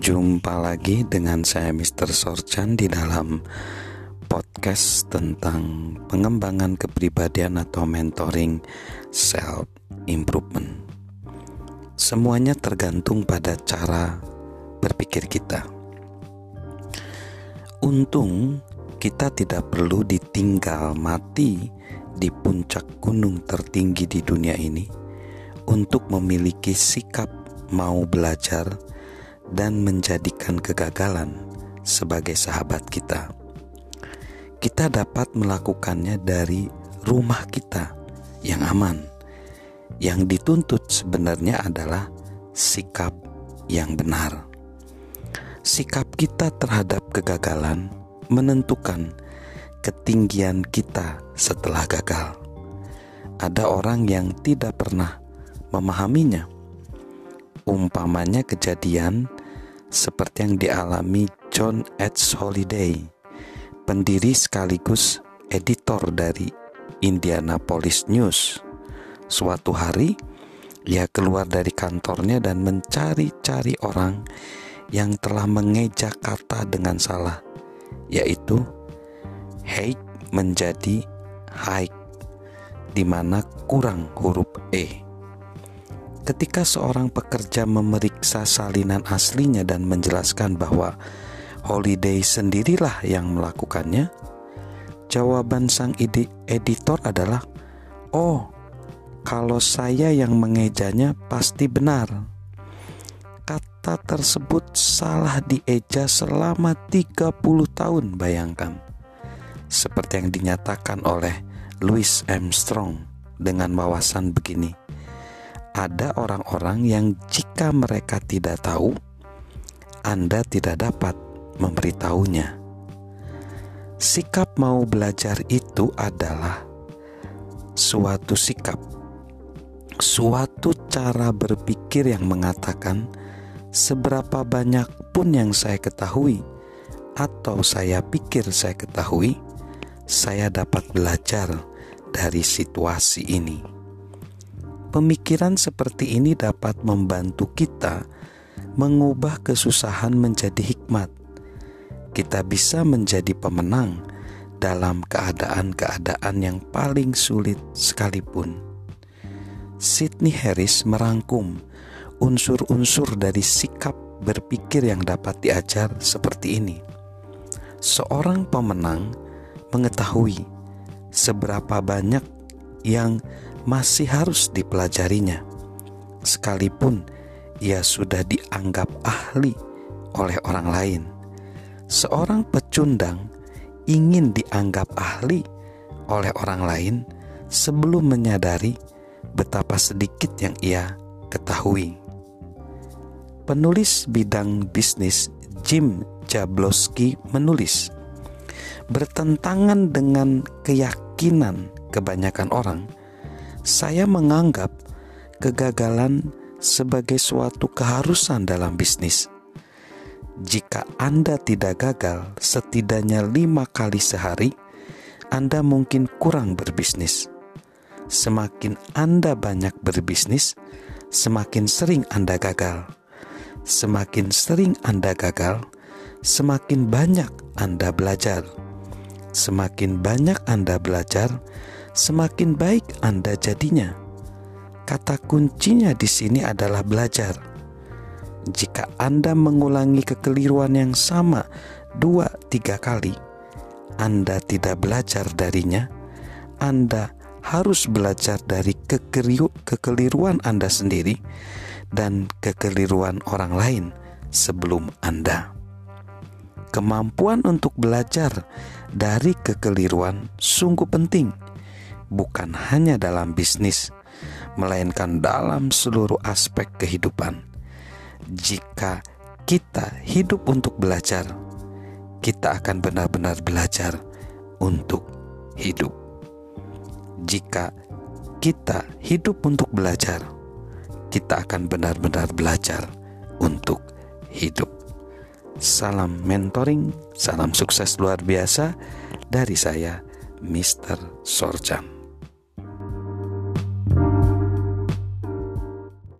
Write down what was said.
Jumpa lagi dengan saya Mr. Sorchan di dalam podcast tentang pengembangan kepribadian atau mentoring self improvement. Semuanya tergantung pada cara berpikir kita. Untung kita tidak perlu ditinggal mati di puncak gunung tertinggi di dunia ini untuk memiliki sikap mau belajar dan menjadikan kegagalan sebagai sahabat kita. Kita dapat melakukannya dari rumah kita yang aman. Yang dituntut sebenarnya adalah sikap yang benar. Sikap kita terhadap kegagalan menentukan ketinggian kita setelah gagal. Ada orang yang tidak pernah memahaminya. Umpamanya kejadian seperti yang dialami John H. Holiday, pendiri sekaligus editor dari Indianapolis News. Suatu hari, ia keluar dari kantornya dan mencari-cari orang yang telah mengeja kata dengan salah, yaitu hate menjadi high, di mana kurang huruf E. Ketika seorang pekerja memeriksa salinan aslinya dan menjelaskan bahwa Holiday sendirilah yang melakukannya, jawaban sang editor adalah, "Oh, kalau saya yang mengejanya pasti benar." Kata tersebut salah dieja selama 30 tahun, bayangkan. Seperti yang dinyatakan oleh Louis Armstrong dengan wawasan begini ada orang-orang yang jika mereka tidak tahu, Anda tidak dapat memberitahunya. Sikap mau belajar itu adalah suatu sikap, suatu cara berpikir yang mengatakan seberapa banyak pun yang saya ketahui atau saya pikir saya ketahui, saya dapat belajar dari situasi ini. Pemikiran seperti ini dapat membantu kita mengubah kesusahan menjadi hikmat. Kita bisa menjadi pemenang dalam keadaan-keadaan yang paling sulit sekalipun. Sidney Harris merangkum unsur-unsur dari sikap berpikir yang dapat diajar seperti ini. Seorang pemenang mengetahui seberapa banyak yang masih harus dipelajarinya, sekalipun ia sudah dianggap ahli oleh orang lain. Seorang pecundang ingin dianggap ahli oleh orang lain sebelum menyadari betapa sedikit yang ia ketahui. Penulis bidang bisnis Jim Jablowski menulis, bertentangan dengan keyakinan kebanyakan orang saya menganggap kegagalan sebagai suatu keharusan dalam bisnis. Jika Anda tidak gagal setidaknya lima kali sehari, Anda mungkin kurang berbisnis. Semakin Anda banyak berbisnis, semakin sering Anda gagal. Semakin sering Anda gagal, semakin banyak Anda belajar. Semakin banyak Anda belajar, semakin baik Anda jadinya. Kata kuncinya di sini adalah belajar. Jika Anda mengulangi kekeliruan yang sama dua tiga kali, Anda tidak belajar darinya. Anda harus belajar dari kekeliruan Anda sendiri dan kekeliruan orang lain sebelum Anda. Kemampuan untuk belajar dari kekeliruan sungguh penting bukan hanya dalam bisnis, melainkan dalam seluruh aspek kehidupan. Jika kita hidup untuk belajar, kita akan benar-benar belajar untuk hidup. Jika kita hidup untuk belajar, kita akan benar-benar belajar untuk hidup. Salam mentoring, salam sukses luar biasa dari saya, Mr. Sorjan.